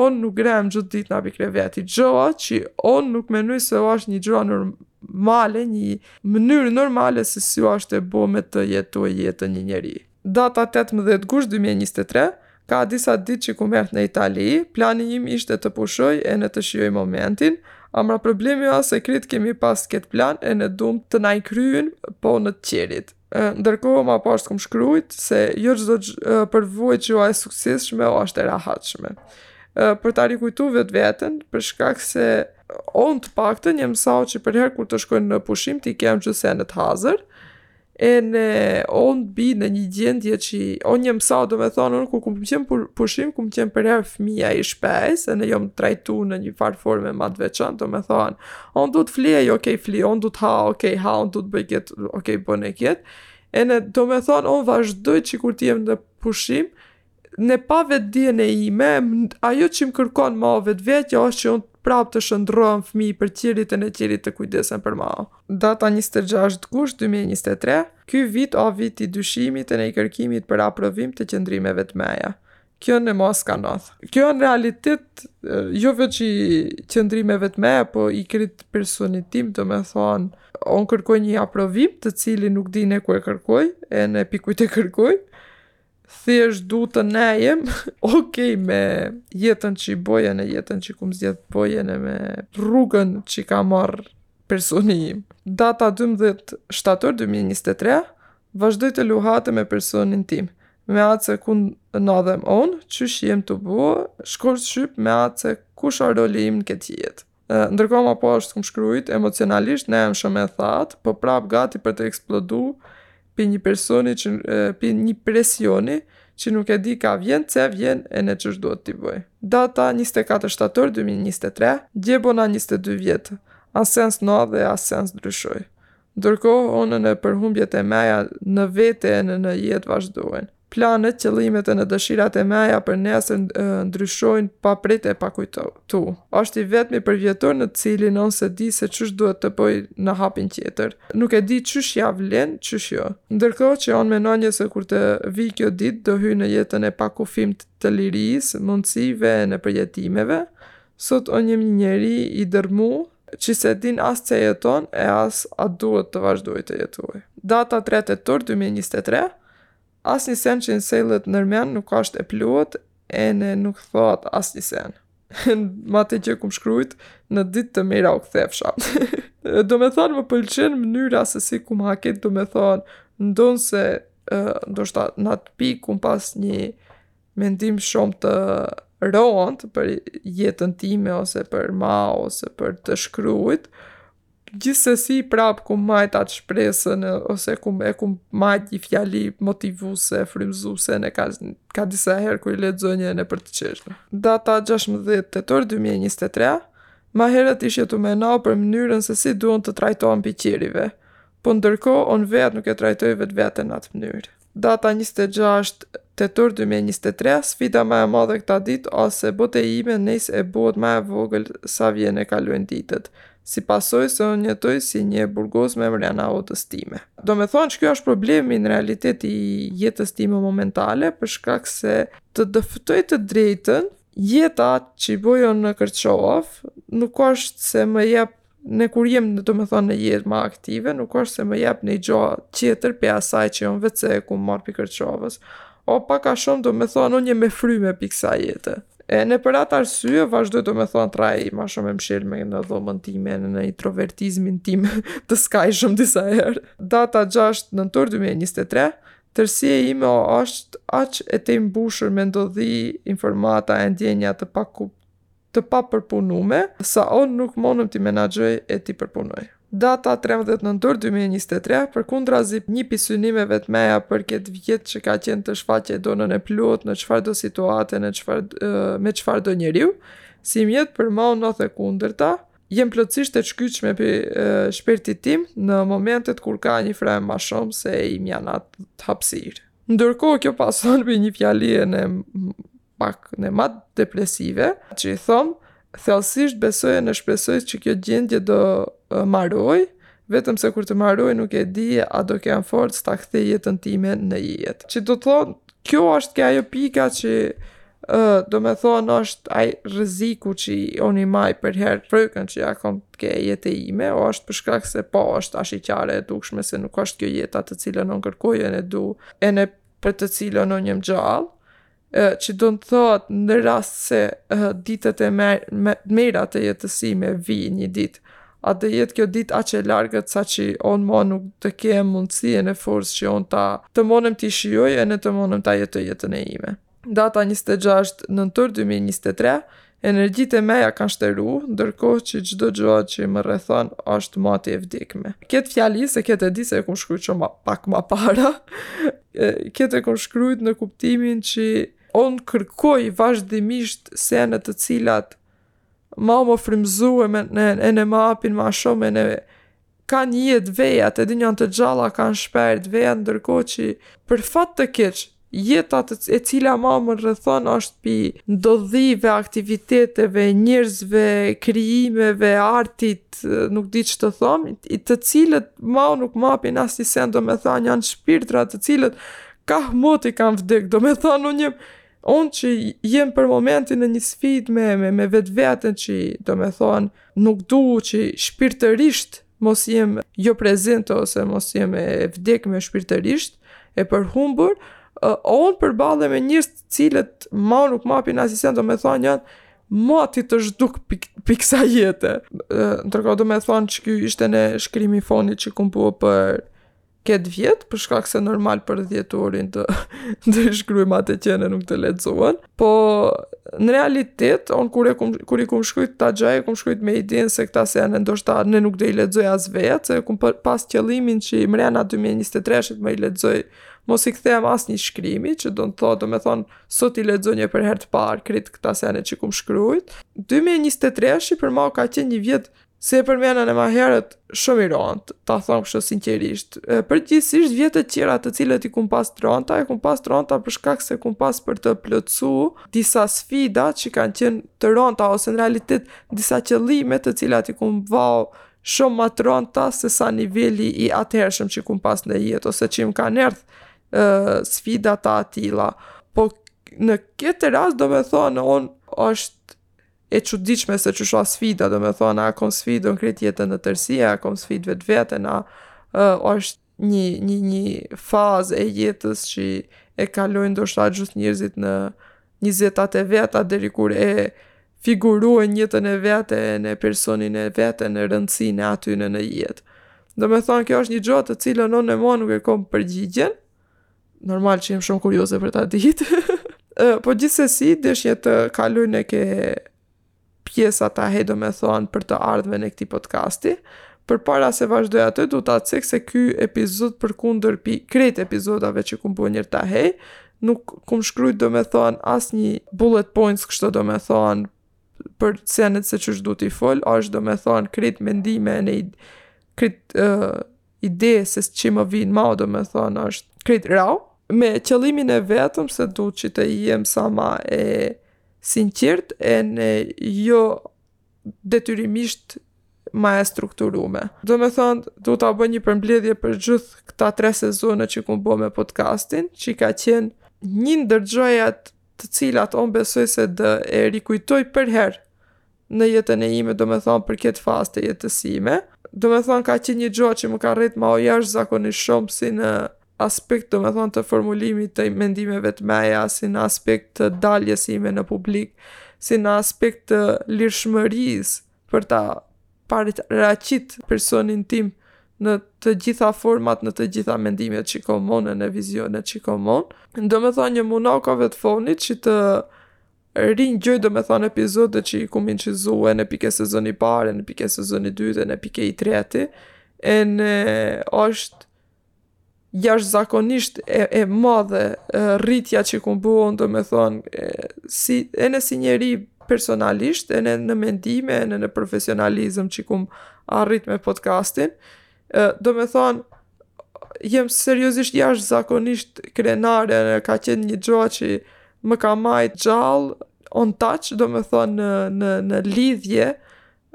unë nuk grem gjithë ditën pi kreveti. Gjoa që unë nuk menoj se është një gjoa normale, një mënyrë normale se si është e bo me të jetu jetën një njeri. Data tetëmbëdhjetë gusht dy mijë e njëzet e tre, Ka disa ditë që kum mërrit në Itali, plani im ishte të pushoj ene të shijoj momentin, ama problemi a se krejt kemi pas këtë plan ene dum të na i kryjn ponët tjerit. Ndërkohë ma poshtë kom shkrujt se jo çdo përvojë që a e suksesshme është e rehatshme. Për ta rikujtu vetveten, për shkak se unë të paktën jam msa që përherë kur të shkoj në pushim t'i kem çdo sen të hazër, ene on të bi në një gjendje që on jom mësa domethonë unë kur kum qenë në pushim kum qenë përherë fëmija i shpejs ene jom trajtu në një farë forme ma të veçantë domethonë on du të flij, ok fli, on du të ha, ok ha, on du të bëj këtë, ok bëne këtë ene domethonë on vazhdoj që kur t'jem në pushim Në pavetëdijen e ime, ajo që më kërkon ma vetvetja është që unë prapë të shndërrohem fëmijë për tjerit ene tjerit të kujdesen për ma. Data njëzet e gjashtë gusht dy mijë e njëzet e tre, Ky vit a vit i dyshimit ene i kërkimit për aprovim të qëndrimeve të meja. Kjo ene ma s'ka nodh. Kjo në realitet jo veç i qëndrimeve të meja po i krejt personit tim domethan unë kërkoj nji aprovim të cilin nuk di ne ku e kërkoj ene pi kujt e kërkoj thjesht du të nejem, ok me jetën që i boj ene jetën që kum zgjedh boj ene me rrugën që ka marrë personi im. Data 12 shtator 2023, vazhdoj të luhatem me personin tim, me atë se ku nadhem onë, qysh jem të bua, shkurt shqyp me atë se kush a roli im në këtë jetë. Ndërkohë më poshtë kum shkrujt, emocionalisht nejem shumë e thatë, po prapë gati për të eksplodu pi nji personi që pi nji presioni që nuk e di ka vjen pse vjen ene qysh duhet t'i bëj. Data njëzet e katër shtator dy mijë e njëzet e tre, dje bona njëzet e dy vjet, asen s'nodh e asen s'ndryshoi. Ndërkohë, on ene përhumbjet e meja në vete ene në jetë vazhdojnë. Planet, qëllimet ene dëshirat e meja për nesër ndryshojnë pa prit e pa kujtu. Është i vetmi përvjetor në të cilin on s'e di se qysh duhet të bëj në hapin tjetër. Nuk e di qysh ja vlen, qysh jo. Ndërkohë që on menonje se kur të vijë kjo ditë do hyjë në jetën e pakufimtë të lirisë, mundësive ene përjetimeve, Sot o një njeri i dërrmu që s'e din as pse jeton e as a duhet të vazhdojë të jetojë. Data tre tetor dy mijë e njëzet e tre Asnjë sen që m'sjellet nër men nuk asht e plotë ene nuk thotë asnjë sen. Ma tej kum shkrujt në dit të mira u kthefsha. Domethënë më pëlqen mënyra se si kum hakit domethënë ndonëse ndoshta në atë pikë kum pas një mendim shumë të rëndë për jetën time ose për ma ose për të shkrujt, gjithsesi prap kum majt atë shpresën ose ku e kum majt një fjali motivuese, frymëzuese ene ka ka disa herë kur i lexoj janë për të qeshme. Data 16 tetor 2023. Ma herët ishje të menau për mënyrën se si du on të trajtohem pi tjerëve, po ndërkohë unë vetë nuk e trajtoj vetveten në atë mënyrë. Data njëzet e gjashtë tetor dy mijë e njëzet e tre, sfida ma e madhe këta ditë është se bota ime nis e bohet ma e vogël sa vjen e kalojnë ditët, si pasojë se unë jetoj si një burgosme mrena odës time. Domethënë që ky është problemi në realitet i jetës time momentale për shkak se të dëftoj të drejtën, jeta që i boj on në Kërçovë nuk është se më jep Ne kur jem në domethënë në jetë ma aktive, nuk është se më jep një gjo tjetër pi asaj që on veçse e kum marrë pi Kërçovës. O pak a shumë domethënë unë jem e fryme pi kësa jete. Ene për atë arsye vazhdoj domethënë t'rraj ma shumë e mshelme në dhomën time në në introvertizmin tim të skajshëm disa herë. Data gjashtë nëntor dy mijë e njëzet e tre, Tërësia ime o është aq e tejmbushur me ndodhi, informata e ndjenja të pakuptueshme, të papërpunume, sa unë nuk monëm t'i menaxhoj e t'i përpunoj. Data trembëdhjetë nëntor dy mijë e njëzet e tre, përkundrazi një pi synimeve t'meja për ketë vjet që ka qenë të shfaqej dorën e plotë në çfarëdo situate në çfarë me çfarëdo njeriu, si mjet për m'a u ndodh e kundërta, jem plotësisht e çkyçme pi shpirtit tim në momentet kur ka një frymë ma shumë se e imja n'atë hapësirë. Ndërkohë kjo pason pi një fjalie në pak më mat depresive, që i thomë, thellësisht besoj ene shpresoj që kjo gjendje do maroj, vetëm se kur të maroj nuk e di a do kemë forcë ta kthej jetën time në jetë. Që do të thonë, kjo është qajo pika që uh, do me thonë është aj rreziku që unë e maj përherë frikën që ja kom te kjo jeta e ime, o është për shkak se po është ashtë i qartë e dukshme se nuk është kjo jetë atë cilën unë kërkoj ene du, ene për të cilën unë jëm gjallë, që do të thot në rast se ditët e me, me, mira të jetës ime vin një ditë, a do jetë kjo ditë aq e largët sa që un ma nuk të kem mundësi ene forcë që un ta të monem t'i shijoj ene të monem ta jetoj jetën e ime. Data 26 nëntor 2023, Energjitë e meja kanë shteru, ndërkohë që çdo gjo që më rrethon është moti e vdekme. Ketë fjali se ketë e di se e kumë shkrujt shum ma pak ma para, ketë e kumë shkrujt në kuptimin që unë kërkoj vazhdimisht sene të cilat ma më frymëzojnë, ene më apin ma shumë ene Kanë jetë veja edhe jon të gjalla kanë shpirt veja ndërkohë qi për fat të keq jeta e cila ma më rrethon është pi ndodhive aktiviteteve njerzve krijimeve artit nuk di çtë thom i të cilët ma nuk mapin asni sen domethën jan shpirtra të cilët kah moti kan vdek domethën un jëm Unë që jem për momentin në një sfidë me, me, me vetveten që, do me thonë, nuk du që shpirtërisht mos jem jo prezent ose mos jem e vdekme shpirtërisht, e përhumbur, uh, unë përballem me njerëz cilët ma nuk m'apin asni sen, do me thonë janë, moti të zhdukun pi k, pi ksaj jete. Uh, Ndërkaq do me thonë që kjo ishte ne shkrimi i funit që kumë bo për ketë vjetë, për shkak se normal për dhjetorin të, të shkrujmë a të, që ne nuk të lexohen, po në realitet, un kur, e kum, kur i kumë shkrujt diçaj, e kumë shkrujt me idenë se këta sene ndoshta ne nuk do i lexoj as vetë, se kumë pas qëllimin qi mrena 2023-shit me i lexoj, mos i kthehem asnjë shkrimi, që do të thotë, do me thonë, sot i lexojmë për herë të parë, krejt këta sene që kumë shkrujt. 2023-shi për mua ka qenë një vjetë Si e përmena ene ma herët, shumë i rëndë, ta thom kështu sinqerisht. Përgjithësisht vjetët tjera të cilat i kum pas të rënda, i kum pas të rënda për shkak se kum pas për të plotsu disa sfida që kanë qenë të rënda, ose në realitet disa qëllime të cilat i kum vau shumë ma të rënda se sa nivelli i atëhershëm që kum pas në jetë, ose që më kanë ardhë uh, sfida të atilla. Po në këtë rast domethonë, unë është e çuditshme se qysh a sfida, domethonë, e kom sfidë krejt jetën në tërsi, e kom sfidë vetveten, a uh, është një, një, një fazë e jetës që e kalojnë ndoshta gjithë njerëzit në njëzetat e veta, deri kur e figurojnë jetën e vet, ene personin e vet, ene rëndësinë e atyne në jetë. Domethonë, kjo është një gjo të cilën ene ma nuk e kom përgjigjen, Normal që jem shumë kurioze për ta ditë. po gjithsesi, desh një të kaloj ene ke pjesa ta he domethonë për të ardhmen e këti podcasti. Përpara se vazhdoj atë, du ta cek se ky epizod përkundër pi krejt epizodave që kum bo njer ta he, nuk kum shkrujt domethonë asnjë bullet points kështu domethonë për senet se çish du t'i fol, është domethonë krejt mendime ene krejt uh, ide se që më vinë mao, domethonë është krejt raw, me qëllimin e vetëm se du që të jem sa ma e sinqirt ene jo detyrimisht ma e strukturume. Domethonë, du ta bëj një përmbledhje për gjithë këta tre sezone që kum bo me podcastin, që ka qenë një ndër gjojat të cilat onë besoj se do e rikujtoj përherë në jetën e ime, domethonë për këtë fazë të jetës sime. Domethonë ka qenë një gjo që më ka rrit mao jashtëzakonisht shumë si në aspekt domethonë të formulimit të mendimeve të meja, si në aspekt të daljes sime në publik, si në aspekt të lirshmërisë për ta paraqit personin tim në të gjitha format, në të gjitha mendimet që kom un, ene vizionet që kom un. Domethonë jem munau kohëve të funit që të Ringjoj domethënë epizodet që i kum inçizu ene pi ke sezoni i parë, ene pi ke sezoni i dytë, ene pi ke i treti, ene është jashtëzakonisht e, e madhe rritja që kum bo unë domethënë si, ene si njeri personalisht, ene në mendime, ene në profesionalizëm që kum arrit me podcastin, E, domethonë, jem seriozisht jashtëzakonisht krenare, ka qenë një gjo që më ka majtë gjallë, on touch, domethonë në, në, në lidhje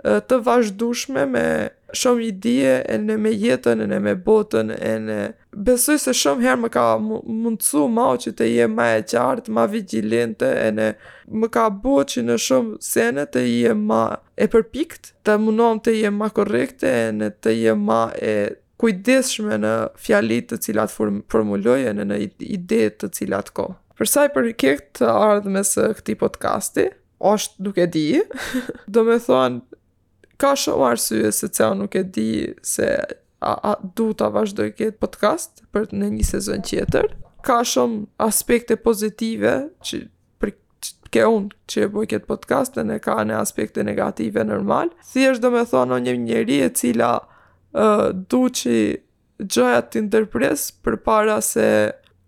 të vazhdushme me shumë ideje ene me jetën ene me botën ene besoj se shumë herë më ka mundësu mao që të jem ma e qartë, ma vigjilente ene më ka bo që në shumë sene të jem ma e përpikt të munohem të jem ma korrekte ene të jem ma e kujdesshme në fjalit të cilat formuloj ene në ide të cilat kom. Për sa i përket të ardhmes së këtij podcasti, osht nuk e di, do me thonë, ka shumë arsye se çaj nuk e di se a, a du ta vazhdoj këtë podcast për një sezon tjetër. Ka shumë aspekte pozitive që për ke unë që e bëj këtë podcast ene ka ene aspekte negative normal, si është do me thonë on një njeri e cila uh, du që gjojat t'i ndërpres përpara se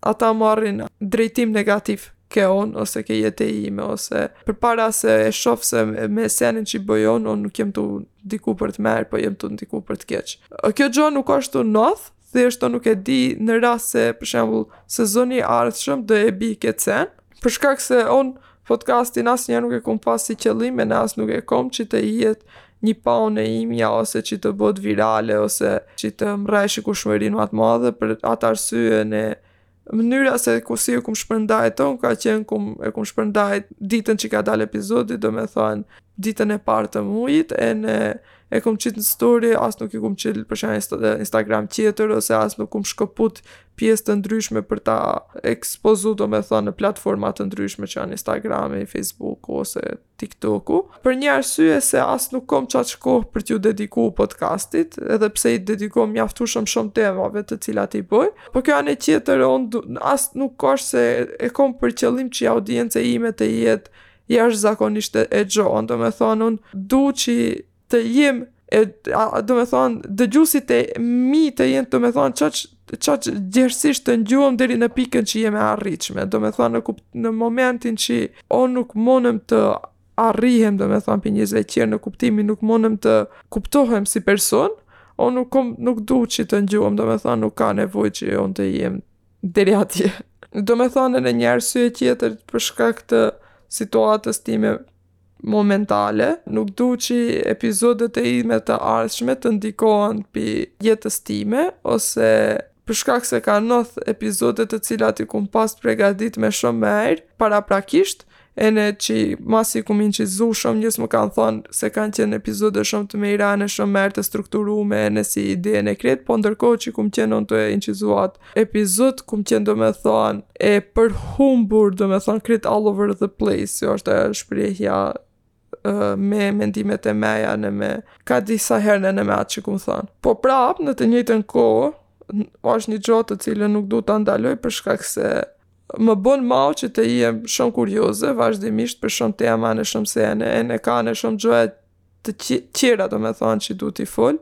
ata marrin drejtim negativ ke unë ose ke jeta ime ose përpara se e shof se me senin që i bëj unë, unë nuk jem tu ndiku për të mejr, po jem tu ndiku për të keq. Kjo gjë nuk është tu nodh, thjesht nuk e di në rast se për shembull sezoni i ardhshëm do e bi këtë sen, për shkak se on podcastin asnjëherë nuk e kom pas si qëllim e as nuk e kom që të jetë një paune e imja ose që të bëhet virale ose që të mrrejë shikueshmërinë më të madhe për atë arsye ene mënyra se qysh e kum shpërndajt un ka qenë kum, e kum shpërndajt ditën që ka dalë epizodi, do me thonë ditën e partë të mujit, ene e kum qitë në story, as nuk e kum qitë për shembull Instagram tjetër, ose as nuk kum shkëput pjesë të ndryshme për ta ekspozu, do me thonë në platforma të ndryshme që janë Instagrami, Facebooku, ose TikTok-u, për një arsye se as nuk kom çaq kohë për t'iu dediku podcastit, edhe pse i dedikoj mjaftushëm shumë temave të cilat i bëj, po ke ana tjetër, unë as nuk osht se e kom për qëllim që audienca ime të jetë jashtëzakonisht e gjon, do me thonë unë du që të jem e do me thon dëgjuesit e mi të jenë do me thon çaq çaq gjersisht të ngjuëm deri në pikën që jem e arritshme do me thon në kup, në momentin që on nuk mundem të arrihem do me thon për një zëqir në kuptimin nuk mundem të kuptohem si person on nuk kom nuk du që të ngjuëm do me thon nuk ka nevojë që unë të jem deri atje do me thon edhe një arsye tjetër për shkak të situatës time momentale, nuk du qi epizodet e ime të ardhshme të ndikohen pi jetës time, ose për shkak se ka nodh epizode të cilat i kum pas pregaditë me shum mejr, paraprakisht, ene qi masi i kum inqizu shum njerëz më kan than se kan qen epizode shum të mira ene shum mejr të strukturume ene si ide ene krejt, po ndërkohë qi kum qen un tu e inqizu at Epizod kum qenë do me thonë e përhumbur do me thonë krejt all over the place si është shprehja me mendimet e meja ene me kajt disa herë ene me atë që kum thonë po prap në të njëjtën kohë është një gjo të cilën nuk du ta ndaloj për shkak se më bën mau që të jem shumë kurioze vazhdimisht për shumë tema ene shumë sene ene ka ene shumë gjona të tjera domethonë që du t'i fol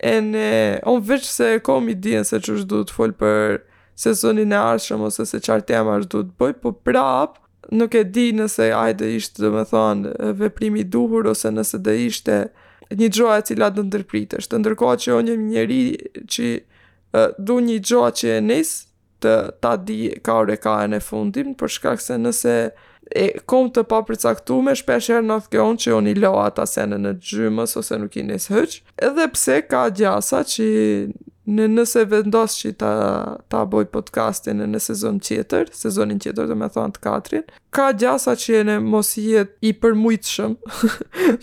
ene unë veçse e kom idenë se qish du të fol për sezonin e ardhshëm ose se çarë temash du të boj po prap nuk e di nëse ajo do ishte domethonë veprimi i duhur ose nëse do ishte një gjoja e cila do ndërpritesh. Ndërkohë që unë jam njeri që uh, du një gjoja që e nis, të ta di kur e ka ene fundin, për shkak se nëse e kom të papërcaktume, shpeshherë nodh ke unë që unë i lo ata sene në gjymës ose nuk i nis hiç, edhe pse ka gjasa që ene nëse vendos që ta, ta boj podcastin në sezon tjetër, sezonin tjetër domethonë të katërtin, ka gjasa që ene mos jetë i përmujshëm,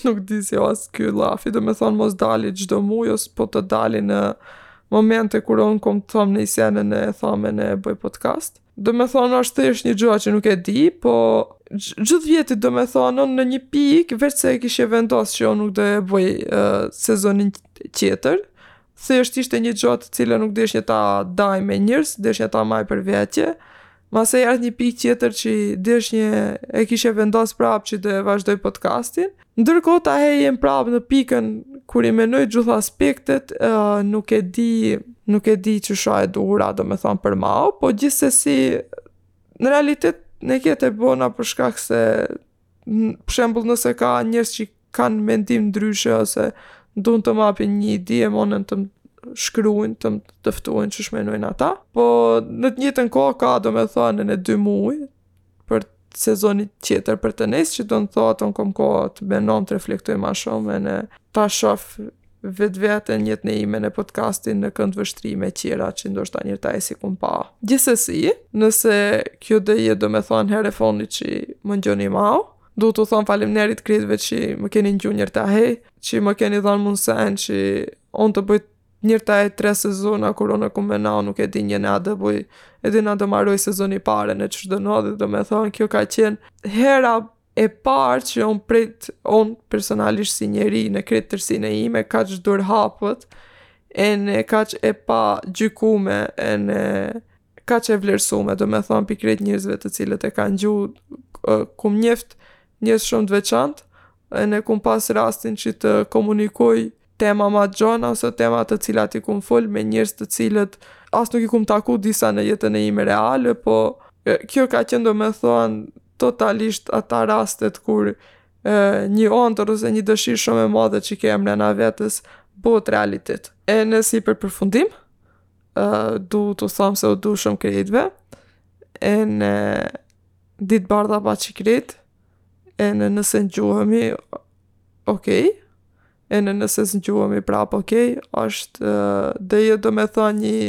nuk di si asht kjo lafi, domethonë mos dalit çdo muj, ose po të dalit në momente kur unë kom të thom një sen ene e thom ene boj podcast. Domethonë është, është një gjua që nuk e di, po gjithë vjetit domethonë unë në një pikë, veçse e kishe vendos që unë nuk do e bëj uh, sezonin tjetër, se është ishte një gjua të cilën nuk deshnja ta daj me njerëz, deshnja ta maj për vetje, Masej ardh një pikë tjetër që deshnja e kishe vendos prapë që do e vazhdoj podcastin. Ndërkohë tahej jam prapë në pikën kur i menoj gjithë aspektet, uh, nuk e di, nuk e di qish asht e duhura, domethonë për mau, po gjithsesi në realitet ene këtë e bona për shkak se për shembull nëse ka njerëz që kanë mendim ndryshe ose duan të më apin një ide e munen të më shkruajnë, të më dëftojnë qish menojnë ata. Po në të njëjtën kohë ka domethënë ene dy muaj për sezonin tjetër për të nisë, që do të thotë ene kom kohë të menoj të reflektoj ma shumë ene ta shof vetveten ene jetën time ene podcastin në këndvështrime tjera që ndoshta njëri tahe s'i kum pa. Gjithsesi, nëse kjo do jetë domethonë hera e fundit që më nini mau, Du t'u thom faliminerit kritve që më keni ngju njëri tahej, që më keni dhanë mundsinë që unë të boj njëri tahe tre sezona, kur unë e kum menu, nuk e dinja a do e boj, e dinja a do maroj sezoni parë ene qish do nodh, domethonë, kjo ka qenë hera e parë që jom prit, unë personalisht si njeri në krit tërsinë time, kaq durhapët, ene kaq e pagjykume, ene... kaq e vlerësume, domethonë pi krejt njerëzve të cilët e kanë ngju, kum njoft njerëz shumë të veçantë, ene kum pas rastin që të komunikoj tema ma gjona, ose tema të cilat i kum fol me njerëz të cilët, as nuk i kum taku disa në jetën time reale, po kjo ka qenë domethonë totalisht ata rastet kur një ondërr ose një dëshirë shumë e madhe që ke mrena vetes, bëhet realitet. Ene si për përfundim, uh, du t'ju thom se u du shumë krejtve, ene ditë t'bardha paçi krejt, ene nëse ngjohemi, okej, ene nëse s'ngjohemi prapë, okej, është uh, dhe jo domethënë një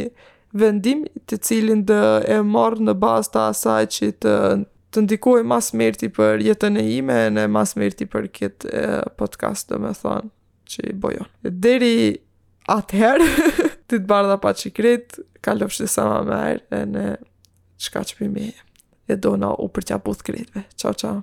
vendim të cilin do e marr në bazë të asaj që të, të ndikoj ma s'mirti për jetën time ene ma s'mirti për këtë uh, podcast, domethanë. që i bojon. Deri atëherë, ditë t'bardha paçi krejt, kalofshi sa ma mirë, ene çka që prej meje, dona ju përqaf, puth krejtve. Çao, çao.